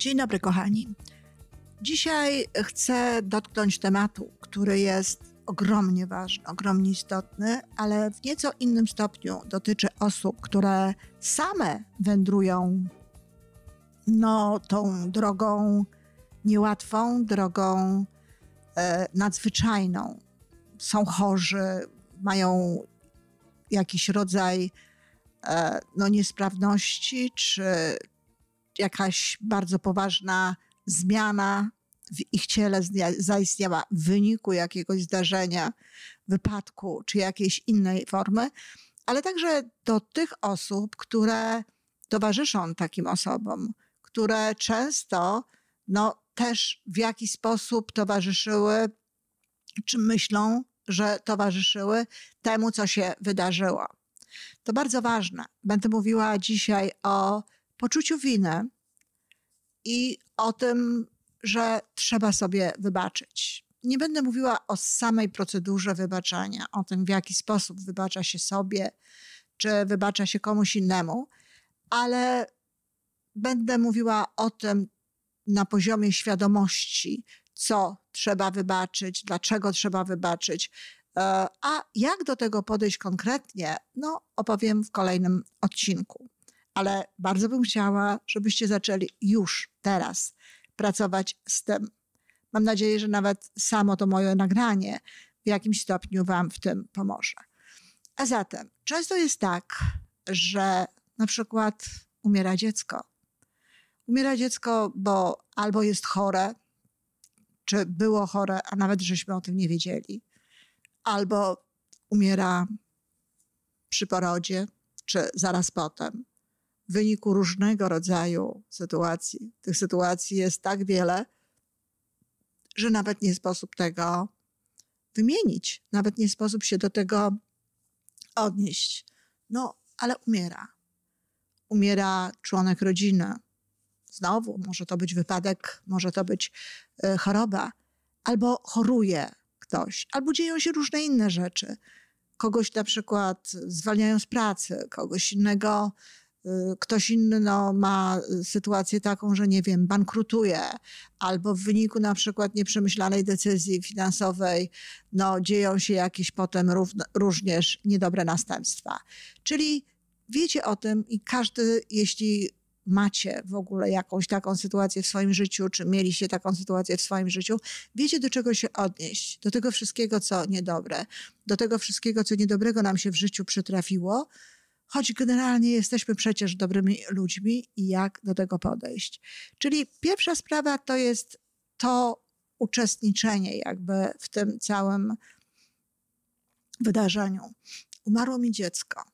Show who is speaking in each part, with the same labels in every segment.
Speaker 1: Dzień dobry, kochani. Dzisiaj chcę dotknąć tematu, który jest ogromnie ważny, ogromnie istotny, ale w nieco innym stopniu dotyczy osób, które same wędrują no, tą drogą niełatwą, drogą e, nadzwyczajną. Są chorzy, mają jakiś rodzaj e, no, niesprawności, czy jakaś bardzo poważna zmiana w ich ciele zaistniała w wyniku jakiegoś zdarzenia, wypadku czy jakiejś innej formy, ale także do tych osób, które towarzyszą takim osobom, które często no, też w jakiś sposób towarzyszyły, czy myślą, że towarzyszyły temu, co się wydarzyło. To bardzo ważne. Będę mówiła dzisiaj o poczuciu winy i o tym, że trzeba sobie wybaczyć. Nie będę mówiła o samej procedurze wybaczania, o tym, w jaki sposób wybacza się sobie, czy wybacza się komuś innemu, ale będę mówiła o tym na poziomie świadomości, co trzeba wybaczyć, dlaczego trzeba wybaczyć. E, a jak do tego podejść konkretnie, no opowiem w kolejnym odcinku. Ale bardzo bym chciała, żebyście zaczęli już teraz pracować z tym. Mam nadzieję, że nawet samo to moje nagranie w jakimś stopniu Wam w tym pomoże. A zatem, często jest tak, że na przykład umiera dziecko. Umiera dziecko, bo albo jest chore, czy było chore, a nawet żeśmy o tym nie wiedzieli, albo umiera przy porodzie, czy zaraz potem, w wyniku różnego rodzaju sytuacji. Tych sytuacji jest tak wiele, że nawet nie sposób tego wymienić, nawet nie sposób się do tego odnieść. No, ale umiera. Umiera członek rodziny. Znowu, może to być wypadek, może to być y, choroba, albo choruje ktoś, albo dzieją się różne inne rzeczy. Kogoś na przykład zwalniają z pracy, kogoś innego ktoś inny no, ma sytuację taką, że nie wiem, bankrutuje, albo w wyniku na przykład nieprzemyślanej decyzji finansowej no, dzieją się jakieś potem również niedobre następstwa. Czyli wiecie o tym i każdy, jeśli macie w ogóle jakąś taką sytuację w swoim życiu, czy mieliście taką sytuację w swoim życiu, wiecie do czego się odnieść, do tego wszystkiego, co niedobre, do tego wszystkiego, co niedobrego nam się w życiu przytrafiło, choć generalnie jesteśmy przecież dobrymi ludźmi i jak do tego podejść. Czyli pierwsza sprawa to jest to uczestniczenie jakby w tym całym wydarzeniu. Umarło mi dziecko.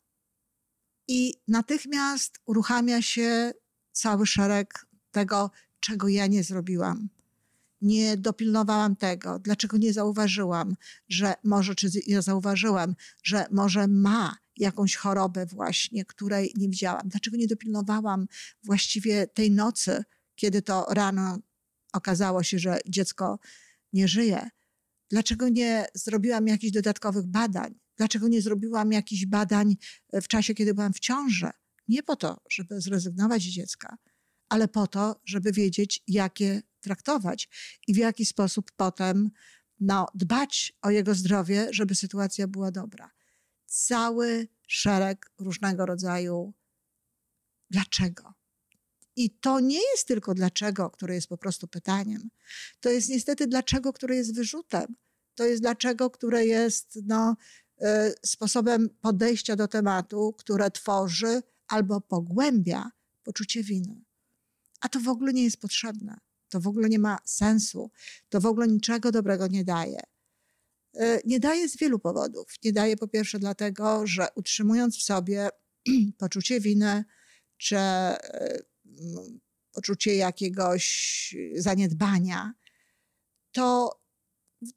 Speaker 1: I natychmiast uruchamia się cały szereg tego, czego ja nie zrobiłam. Nie dopilnowałam tego, dlaczego nie zauważyłam, że może, czy ja zauważyłam, że może ma jakąś chorobę właśnie, której nie widziałam? Dlaczego nie dopilnowałam właściwie tej nocy, kiedy to rano okazało się, że dziecko nie żyje? Dlaczego nie zrobiłam jakichś dodatkowych badań? Dlaczego nie zrobiłam jakichś badań w czasie, kiedy byłam w ciąży? Nie po to, żeby zrezygnować z dziecka, ale po to, żeby wiedzieć, jak je traktować i w jaki sposób potem no, dbać o jego zdrowie, żeby sytuacja była dobra cały szereg różnego rodzaju dlaczego. I to nie jest tylko dlaczego, które jest po prostu pytaniem. To jest niestety dlaczego, które jest wyrzutem. To jest dlaczego, które jest no, y, sposobem podejścia do tematu, które tworzy albo pogłębia poczucie winy. A to w ogóle nie jest potrzebne. To w ogóle nie ma sensu. To w ogóle niczego dobrego nie daje. E, nie daje z wielu powodów. Nie daje po pierwsze dlatego, że utrzymując w sobie poczucie winy, czy e, poczucie jakiegoś zaniedbania, to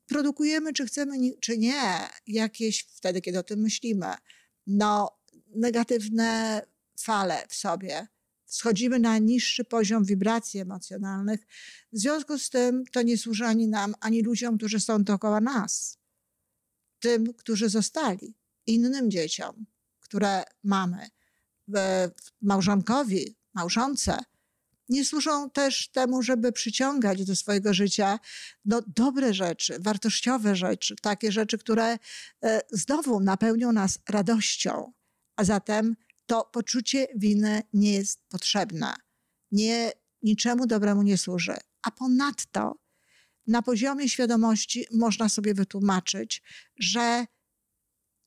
Speaker 1: produkujemy, czy chcemy, czy nie, jakieś wtedy, kiedy o tym myślimy, no, negatywne fale w sobie. Schodzimy na niższy poziom wibracji emocjonalnych. W związku z tym to nie służy ani nam, ani ludziom, którzy są dookoła nas tym, którzy zostali, innym dzieciom, które mamy, małżonkowi, małżonce, nie służą też temu, żeby przyciągać do swojego życia no, dobre rzeczy, wartościowe rzeczy, takie rzeczy, które e, znowu napełnią nas radością. A zatem to poczucie winy nie jest potrzebne. Nie, niczemu dobremu nie służy. A ponadto na poziomie świadomości można sobie wytłumaczyć, że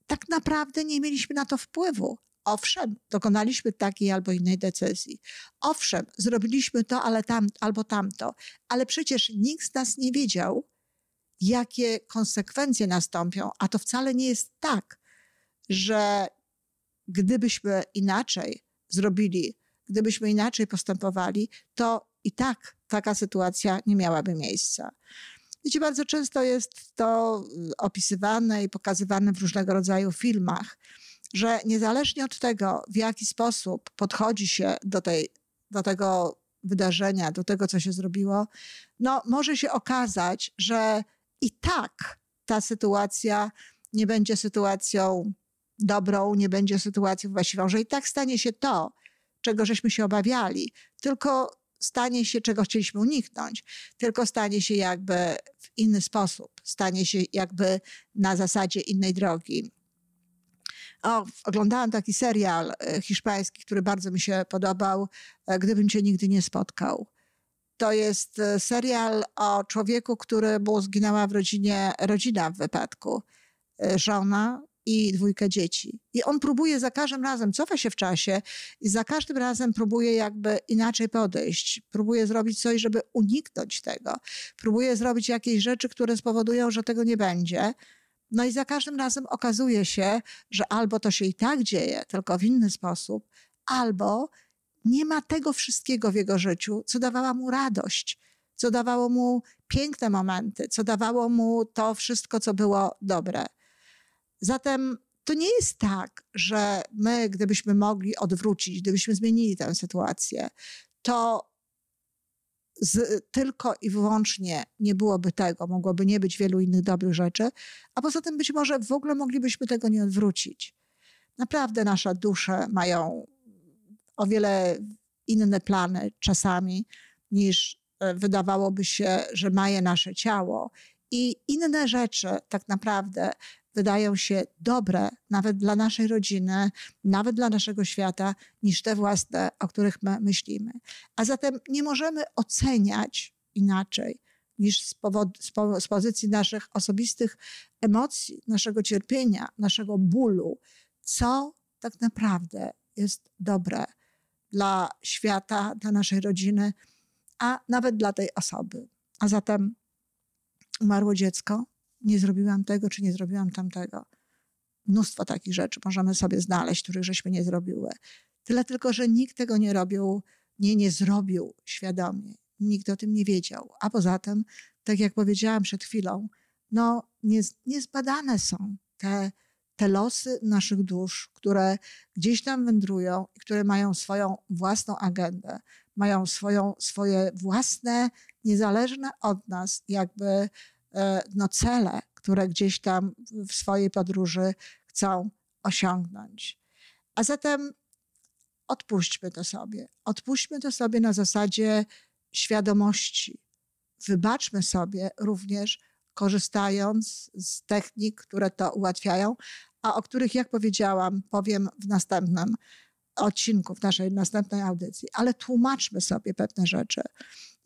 Speaker 1: tak naprawdę nie mieliśmy na to wpływu. Owszem, dokonaliśmy takiej albo innej decyzji. Owszem, zrobiliśmy to ale tam, albo tamto, ale przecież nikt z nas nie wiedział, jakie konsekwencje nastąpią, a to wcale nie jest tak, że gdybyśmy inaczej zrobili, gdybyśmy inaczej postępowali, to i tak taka sytuacja nie miałaby miejsca. Wiecie, bardzo często jest to y, opisywane i pokazywane w różnego rodzaju filmach, że niezależnie od tego, w jaki sposób podchodzi się do, tej, do tego wydarzenia, do tego, co się zrobiło, no może się okazać, że i tak ta sytuacja nie będzie sytuacją dobrą, nie będzie sytuacją właściwą, że i tak stanie się to, czego żeśmy się obawiali, tylko stanie się, czego chcieliśmy uniknąć, tylko stanie się jakby w inny sposób, stanie się jakby na zasadzie innej drogi. O, oglądałam taki serial e, hiszpański, który bardzo mi się podobał, e, Gdybym cię nigdy nie spotkał. To jest e, serial o człowieku, który mu zginęła w rodzinie, rodzina w wypadku. Żona, i dwójkę dzieci. I on próbuje za każdym razem, cofa się w czasie i za każdym razem próbuje jakby inaczej podejść. Próbuje zrobić coś, żeby uniknąć tego. Próbuje zrobić jakieś rzeczy, które spowodują, że tego nie będzie. No i za każdym razem okazuje się, że albo to się i tak dzieje, tylko w inny sposób, albo nie ma tego wszystkiego w jego życiu, co dawała mu radość, co dawało mu piękne momenty, co dawało mu to wszystko, co było dobre. Zatem to nie jest tak, że my, gdybyśmy mogli odwrócić, gdybyśmy zmienili tę sytuację, to z, tylko i wyłącznie nie byłoby tego, mogłoby nie być wielu innych dobrych rzeczy, a poza tym być może w ogóle moglibyśmy tego nie odwrócić. Naprawdę nasze dusze mają o wiele inne plany czasami niż e, wydawałoby się, że ma je nasze ciało. I inne rzeczy tak naprawdę wydają się dobre nawet dla naszej rodziny, nawet dla naszego świata, niż te własne, o których my myślimy. A zatem nie możemy oceniać inaczej niż z, z, po, z pozycji naszych osobistych emocji, naszego cierpienia, naszego bólu, co tak naprawdę jest dobre dla świata, dla naszej rodziny, a nawet dla tej osoby. A zatem umarło dziecko, nie zrobiłam tego, czy nie zrobiłam tamtego. Mnóstwo takich rzeczy możemy sobie znaleźć, których żeśmy nie zrobiły. Tyle tylko, że nikt tego nie robił, nie, nie zrobił świadomie. Nikt o tym nie wiedział. A poza tym, tak jak powiedziałam przed chwilą, no nie, niezbadane są te, te losy naszych dusz, które gdzieś tam wędrują i które mają swoją własną agendę, mają swoją, swoje własne, niezależne od nas, jakby no, cele, które gdzieś tam w swojej podróży chcą osiągnąć. A zatem odpuśćmy to sobie. Odpuśćmy to sobie na zasadzie świadomości. Wybaczmy sobie również, korzystając z technik, które to ułatwiają, a o których, jak powiedziałam, powiem w następnym odcinku, w naszej następnej audycji. Ale tłumaczmy sobie pewne rzeczy.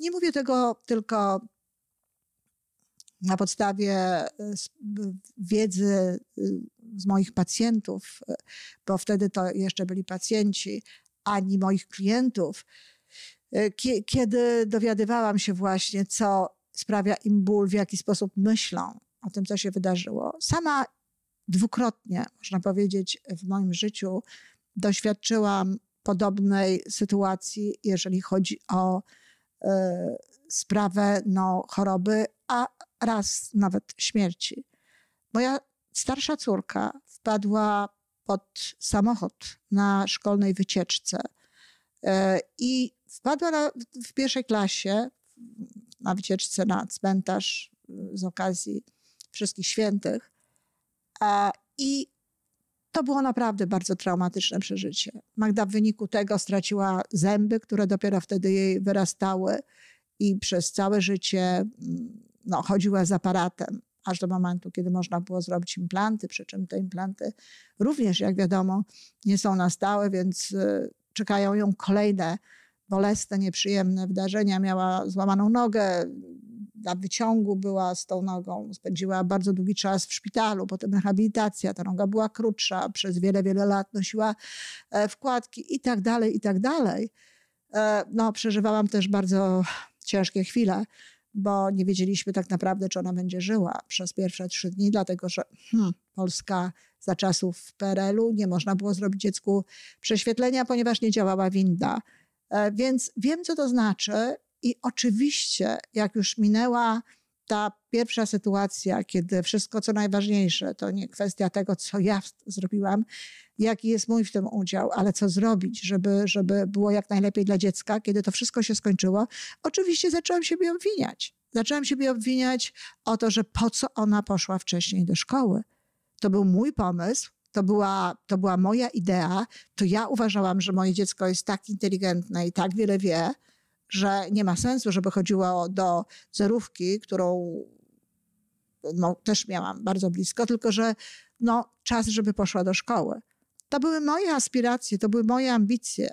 Speaker 1: Nie mówię tego tylko na podstawie y, wiedzy y, z moich pacjentów, bo wtedy to jeszcze byli pacjenci, ani moich klientów, kiedy dowiadywałam się właśnie, co sprawia im ból, w jaki sposób myślą o tym, co się wydarzyło. Sama dwukrotnie, można powiedzieć, w moim życiu doświadczyłam podobnej sytuacji, jeżeli chodzi o y, sprawę no, choroby, a raz nawet śmierci. Moja starsza córka wpadła pod samochód na szkolnej wycieczce e, i wpadła na, w pierwszej klasie na wycieczce na cmentarz z okazji Wszystkich Świętych. I to było naprawdę bardzo traumatyczne przeżycie. Magda w wyniku tego straciła zęby, które dopiero wtedy jej wyrastały i przez całe życie no, chodziła z aparatem, aż do momentu, kiedy można było zrobić implanty, przy czym te implanty również, jak wiadomo, nie są na stałe, więc y, czekają ją kolejne bolesne, nieprzyjemne wydarzenia. Miała złamaną nogę, na wyciągu była z tą nogą, spędziła bardzo długi czas w szpitalu, potem rehabilitacja, ta noga była krótsza, przez wiele, wiele lat nosiła e, wkładki i tak dalej, i tak dalej. E, no, przeżywałam też bardzo ciężkie chwile, bo nie wiedzieliśmy tak naprawdę, czy ona będzie żyła przez pierwsze trzy dni, dlatego że hmm, Polska za czasów PRL-u nie można było zrobić dziecku prześwietlenia, ponieważ nie działała winda. E, więc wiem, co to znaczy i oczywiście, jak już minęła ta pierwsza sytuacja, kiedy wszystko, co najważniejsze, to nie kwestia tego, co ja zrobiłam, jaki jest mój w tym udział, ale co zrobić, żeby, żeby było jak najlepiej dla dziecka, kiedy to wszystko się skończyło, oczywiście zaczęłam siebie obwiniać. Zaczęłam siebie obwiniać o to, że po co ona poszła wcześniej do szkoły. To był mój pomysł, to była, to była moja idea, to ja uważałam, że moje dziecko jest tak inteligentne i tak wiele wie, że nie ma sensu, żeby chodziło do zerówki, którą no, też miałam bardzo blisko, tylko że no, czas, żeby poszła do szkoły. To były moje aspiracje, to były moje ambicje.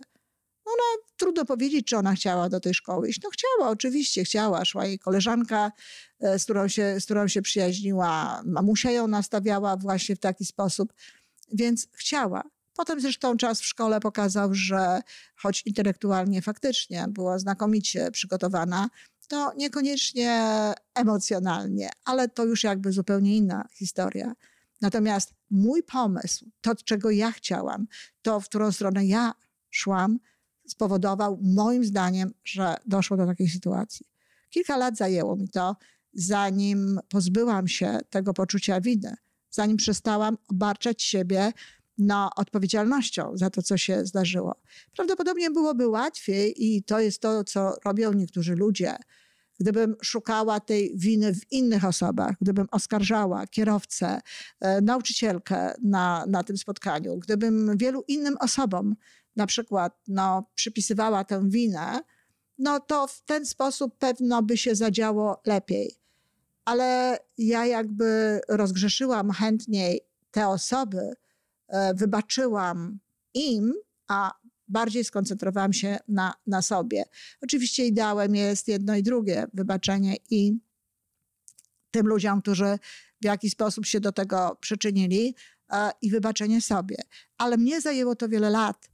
Speaker 1: Ona, trudno powiedzieć, czy ona chciała do tej szkoły iść. No chciała, oczywiście chciała. Szła jej koleżanka, e, z którą się, z którą się przyjaźniła. Mamusia ją nastawiała właśnie w taki sposób, więc chciała. Potem zresztą czas w szkole pokazał, że choć intelektualnie faktycznie była znakomicie przygotowana, to niekoniecznie emocjonalnie, ale to już jakby zupełnie inna historia. Natomiast mój pomysł, to czego ja chciałam, to w którą stronę ja szłam, spowodował moim zdaniem, że doszło do takiej sytuacji. Kilka lat zajęło mi to, zanim pozbyłam się tego poczucia winy, zanim przestałam obarczać siebie no, odpowiedzialnością za to, co się zdarzyło. Prawdopodobnie byłoby łatwiej, i to jest to, co robią niektórzy ludzie, gdybym szukała tej winy w innych osobach, gdybym oskarżała kierowcę, e, nauczycielkę na, na tym spotkaniu, gdybym wielu innym osobom na przykład no, przypisywała tę winę, no to w ten sposób pewno by się zadziało lepiej. Ale ja jakby rozgrzeszyłam chętniej te osoby, wybaczyłam im, a bardziej skoncentrowałam się na, na sobie. Oczywiście ideałem jest jedno i drugie, wybaczenie i tym ludziom, którzy w jakiś sposób się do tego przyczynili e, i wybaczenie sobie. Ale mnie zajęło to wiele lat.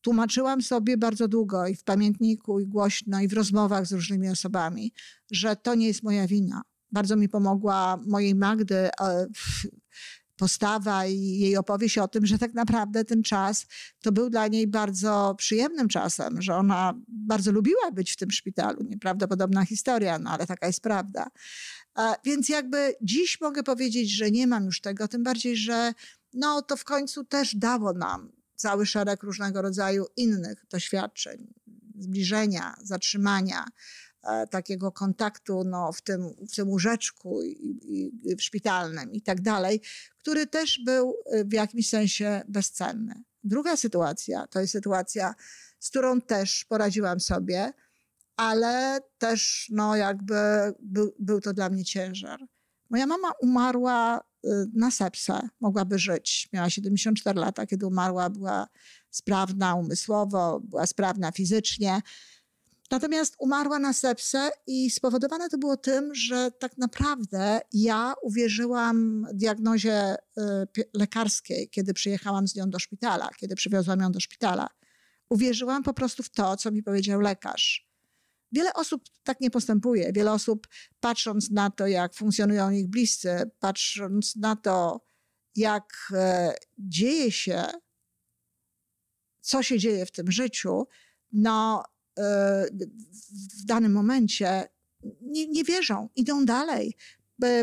Speaker 1: Tłumaczyłam sobie bardzo długo i w pamiętniku, i głośno, i w rozmowach z różnymi osobami, że to nie jest moja wina. Bardzo mi pomogła mojej Magdy e, postawa i jej opowieść o tym, że tak naprawdę ten czas to był dla niej bardzo przyjemnym czasem, że ona bardzo lubiła być w tym szpitalu. Nieprawdopodobna historia, no ale taka jest prawda. Więc jakby dziś mogę powiedzieć, że nie mam już tego, tym bardziej, że no to w końcu też dało nam cały szereg różnego rodzaju innych doświadczeń, zbliżenia, zatrzymania, takiego kontaktu no, w, tym, w tym łóżeczku i, i, w szpitalnym i tak dalej, który też był e, w jakimś sensie bezcenny. Druga sytuacja to jest sytuacja, z którą też poradziłam sobie, ale też no, jakby był, był to dla mnie ciężar. Moja mama umarła e, na sepsę, mogłaby żyć. Miała 74 lata, kiedy umarła, była sprawna umysłowo, była sprawna fizycznie. Natomiast umarła na sepsę i spowodowane to było tym, że tak naprawdę ja uwierzyłam diagnozie y, lekarskiej, kiedy przyjechałam z nią do szpitala, kiedy przywiozłam ją do szpitala. Uwierzyłam po prostu w to, co mi powiedział lekarz. Wiele osób tak nie postępuje. Wiele osób, patrząc na to, jak funkcjonują ich bliscy, patrząc na to, jak e, dzieje się, co się dzieje w tym życiu, no w danym momencie nie, nie wierzą, idą dalej,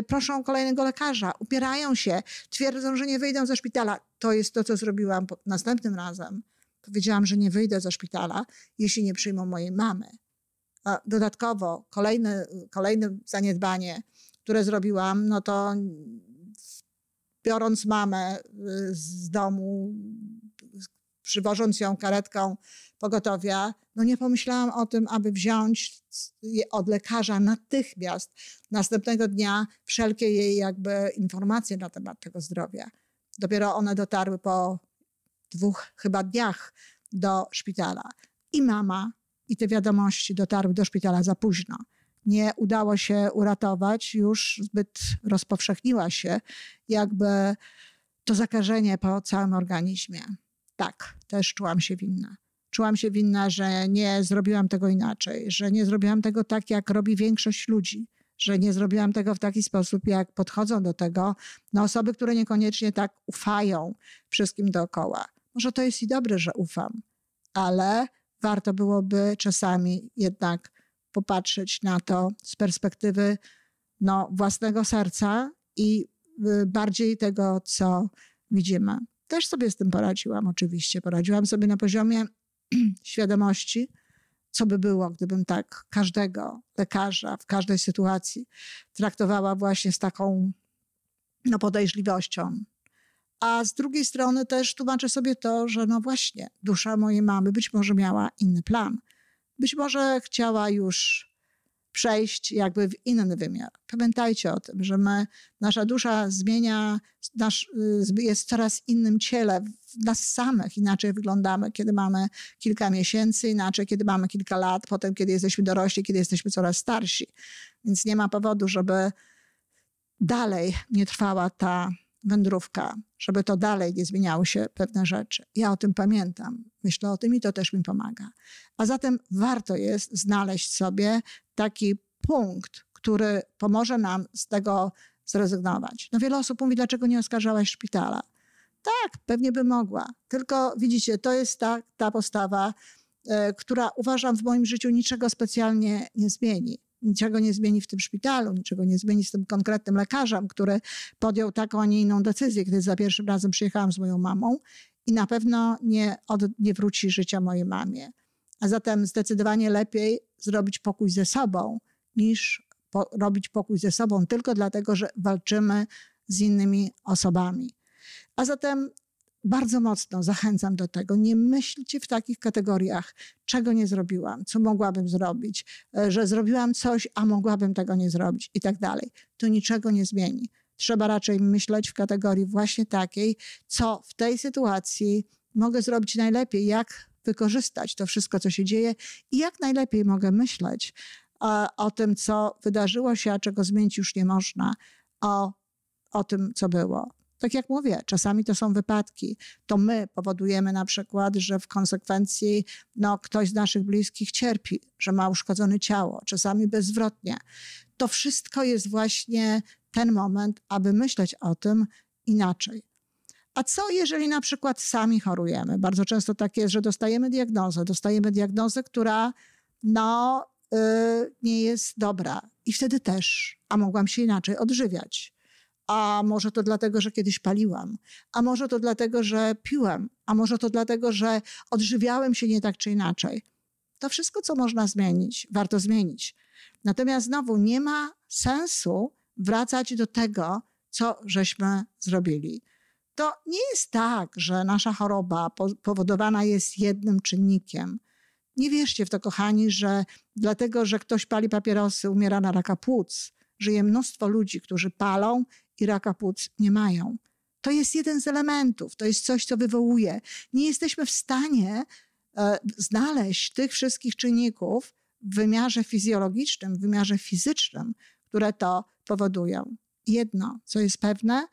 Speaker 1: proszą kolejnego lekarza, upierają się, twierdzą, że nie wyjdą ze szpitala. To jest to, co zrobiłam następnym razem. Powiedziałam, że nie wyjdę ze szpitala, jeśli nie przyjmą mojej mamy. A dodatkowo kolejne, kolejne zaniedbanie, które zrobiłam, no to biorąc mamę y, z domu, przywożąc ją karetką pogotowia, no nie pomyślałam o tym, aby wziąć od lekarza natychmiast następnego dnia wszelkie jej jakby informacje na temat tego zdrowia. Dopiero one dotarły po dwóch chyba dniach do szpitala. I mama, i te wiadomości dotarły do szpitala za późno. Nie udało się uratować, już zbyt rozpowszechniła się jakby to zakażenie po całym organizmie. Tak, też czułam się winna. Czułam się winna, że nie zrobiłam tego inaczej, że nie zrobiłam tego tak, jak robi większość ludzi, że nie zrobiłam tego w taki sposób, jak podchodzą do tego no, osoby, które niekoniecznie tak ufają wszystkim dookoła. Może to jest i dobre, że ufam, ale warto byłoby czasami jednak popatrzeć na to z perspektywy no, własnego serca i y, bardziej tego, co widzimy. Też sobie z tym poradziłam, oczywiście. Poradziłam sobie na poziomie świadomości, co by było, gdybym tak każdego lekarza w każdej sytuacji traktowała właśnie z taką no, podejrzliwością. A z drugiej strony też tłumaczę sobie to, że no właśnie, dusza mojej mamy być może miała inny plan. Być może chciała już przejść jakby w inny wymiar. Pamiętajcie o tym, że my, nasza dusza zmienia, nasz, y, jest w coraz innym ciele, w nas samych inaczej wyglądamy, kiedy mamy kilka miesięcy, inaczej, kiedy mamy kilka lat, potem, kiedy jesteśmy dorośli, kiedy jesteśmy coraz starsi. Więc nie ma powodu, żeby dalej nie trwała ta wędrówka, żeby to dalej nie zmieniały się pewne rzeczy. Ja o tym pamiętam, myślę o tym i to też mi pomaga. A zatem warto jest znaleźć sobie taki punkt, który pomoże nam z tego zrezygnować. No wiele osób mówi, dlaczego nie oskarżałaś szpitala? Tak, pewnie by mogła. Tylko widzicie, to jest ta, ta postawa, y, która uważam w moim życiu niczego specjalnie nie zmieni niczego nie zmieni w tym szpitalu, niczego nie zmieni z tym konkretnym lekarzem, który podjął taką, a nie inną decyzję, kiedy za pierwszym razem przyjechałam z moją mamą i na pewno nie, od, nie wróci życia mojej mamie. A zatem zdecydowanie lepiej zrobić pokój ze sobą, niż po, robić pokój ze sobą tylko dlatego, że walczymy z innymi osobami. A zatem bardzo mocno zachęcam do tego. Nie myślcie w takich kategoriach, czego nie zrobiłam, co mogłabym zrobić, e, że zrobiłam coś, a mogłabym tego nie zrobić i tak dalej. To niczego nie zmieni. Trzeba raczej myśleć w kategorii właśnie takiej, co w tej sytuacji mogę zrobić najlepiej, jak wykorzystać to wszystko, co się dzieje i jak najlepiej mogę myśleć o, e, o tym, co wydarzyło się, a czego zmienić już nie można, o, o tym, co było. Tak jak mówię, czasami to są wypadki. To my powodujemy na przykład, że w konsekwencji no, ktoś z naszych bliskich cierpi, że ma uszkodzone ciało, czasami bezzwrotnie. To wszystko jest właśnie ten moment, aby myśleć o tym inaczej. A co jeżeli na przykład sami chorujemy? Bardzo często tak jest, że dostajemy diagnozę, dostajemy diagnozę, która no, yy, nie jest dobra. I wtedy też, a mogłam się inaczej odżywiać a może to dlatego, że kiedyś paliłam, a może to dlatego, że piłam, a może to dlatego, że odżywiałem się nie tak czy inaczej. To wszystko, co można zmienić, warto zmienić. Natomiast znowu nie ma sensu wracać do tego, co żeśmy zrobili. To nie jest tak, że nasza choroba powodowana jest jednym czynnikiem. Nie wierzcie w to, kochani, że dlatego, że ktoś pali papierosy, umiera na raka płuc. Żyje mnóstwo ludzi, którzy palą i raka płuc nie mają. To jest jeden z elementów, to jest coś, co wywołuje. Nie jesteśmy w stanie e, znaleźć tych wszystkich czynników w wymiarze fizjologicznym, w wymiarze fizycznym, które to powodują. Jedno, co jest pewne,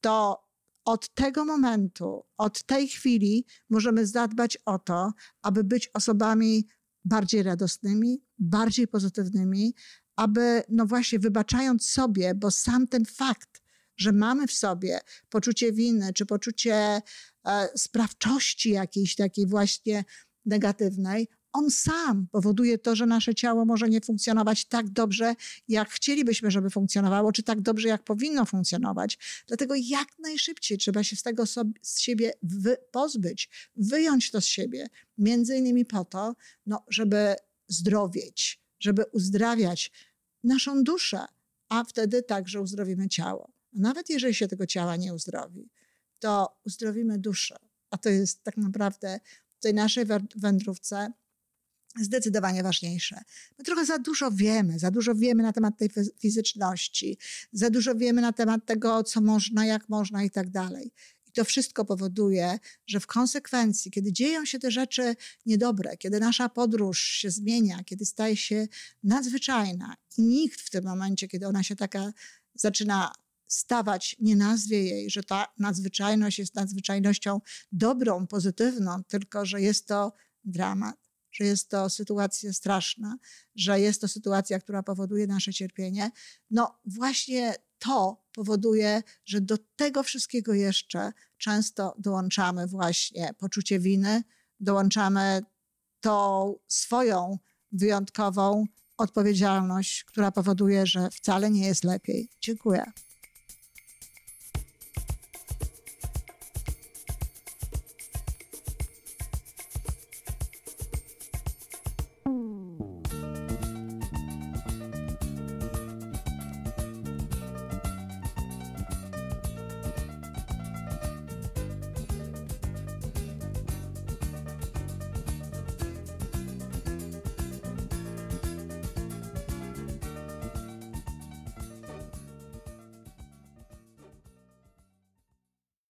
Speaker 1: to od tego momentu, od tej chwili możemy zadbać o to, aby być osobami bardziej radosnymi, bardziej pozytywnymi, aby, no właśnie, wybaczając sobie, bo sam ten fakt, że mamy w sobie poczucie winy, czy poczucie e, sprawczości jakiejś takiej właśnie negatywnej, on sam powoduje to, że nasze ciało może nie funkcjonować tak dobrze, jak chcielibyśmy, żeby funkcjonowało, czy tak dobrze, jak powinno funkcjonować. Dlatego jak najszybciej trzeba się z tego z siebie wy, pozbyć, wyjąć to z siebie, między innymi po to, no, żeby zdrowieć, żeby uzdrawiać naszą duszę, a wtedy także uzdrowimy ciało. Nawet jeżeli się tego ciała nie uzdrowi, to uzdrowimy duszę. A to jest tak naprawdę w tej naszej wędrówce zdecydowanie ważniejsze. My trochę za dużo wiemy, za dużo wiemy na temat tej fizyczności, za dużo wiemy na temat tego, co można, jak można i tak dalej. I to wszystko powoduje, że w konsekwencji, kiedy dzieją się te rzeczy niedobre, kiedy nasza podróż się zmienia, kiedy staje się nadzwyczajna i nikt w tym momencie, kiedy ona się taka zaczyna stawać, nie nazwie jej, że ta nadzwyczajność jest nadzwyczajnością dobrą, pozytywną, tylko że jest to dramat, że jest to sytuacja straszna, że jest to sytuacja, która powoduje nasze cierpienie. No właśnie to powoduje, że do tego wszystkiego jeszcze często dołączamy właśnie poczucie winy, dołączamy tą swoją wyjątkową odpowiedzialność, która powoduje, że wcale nie jest lepiej. Dziękuję.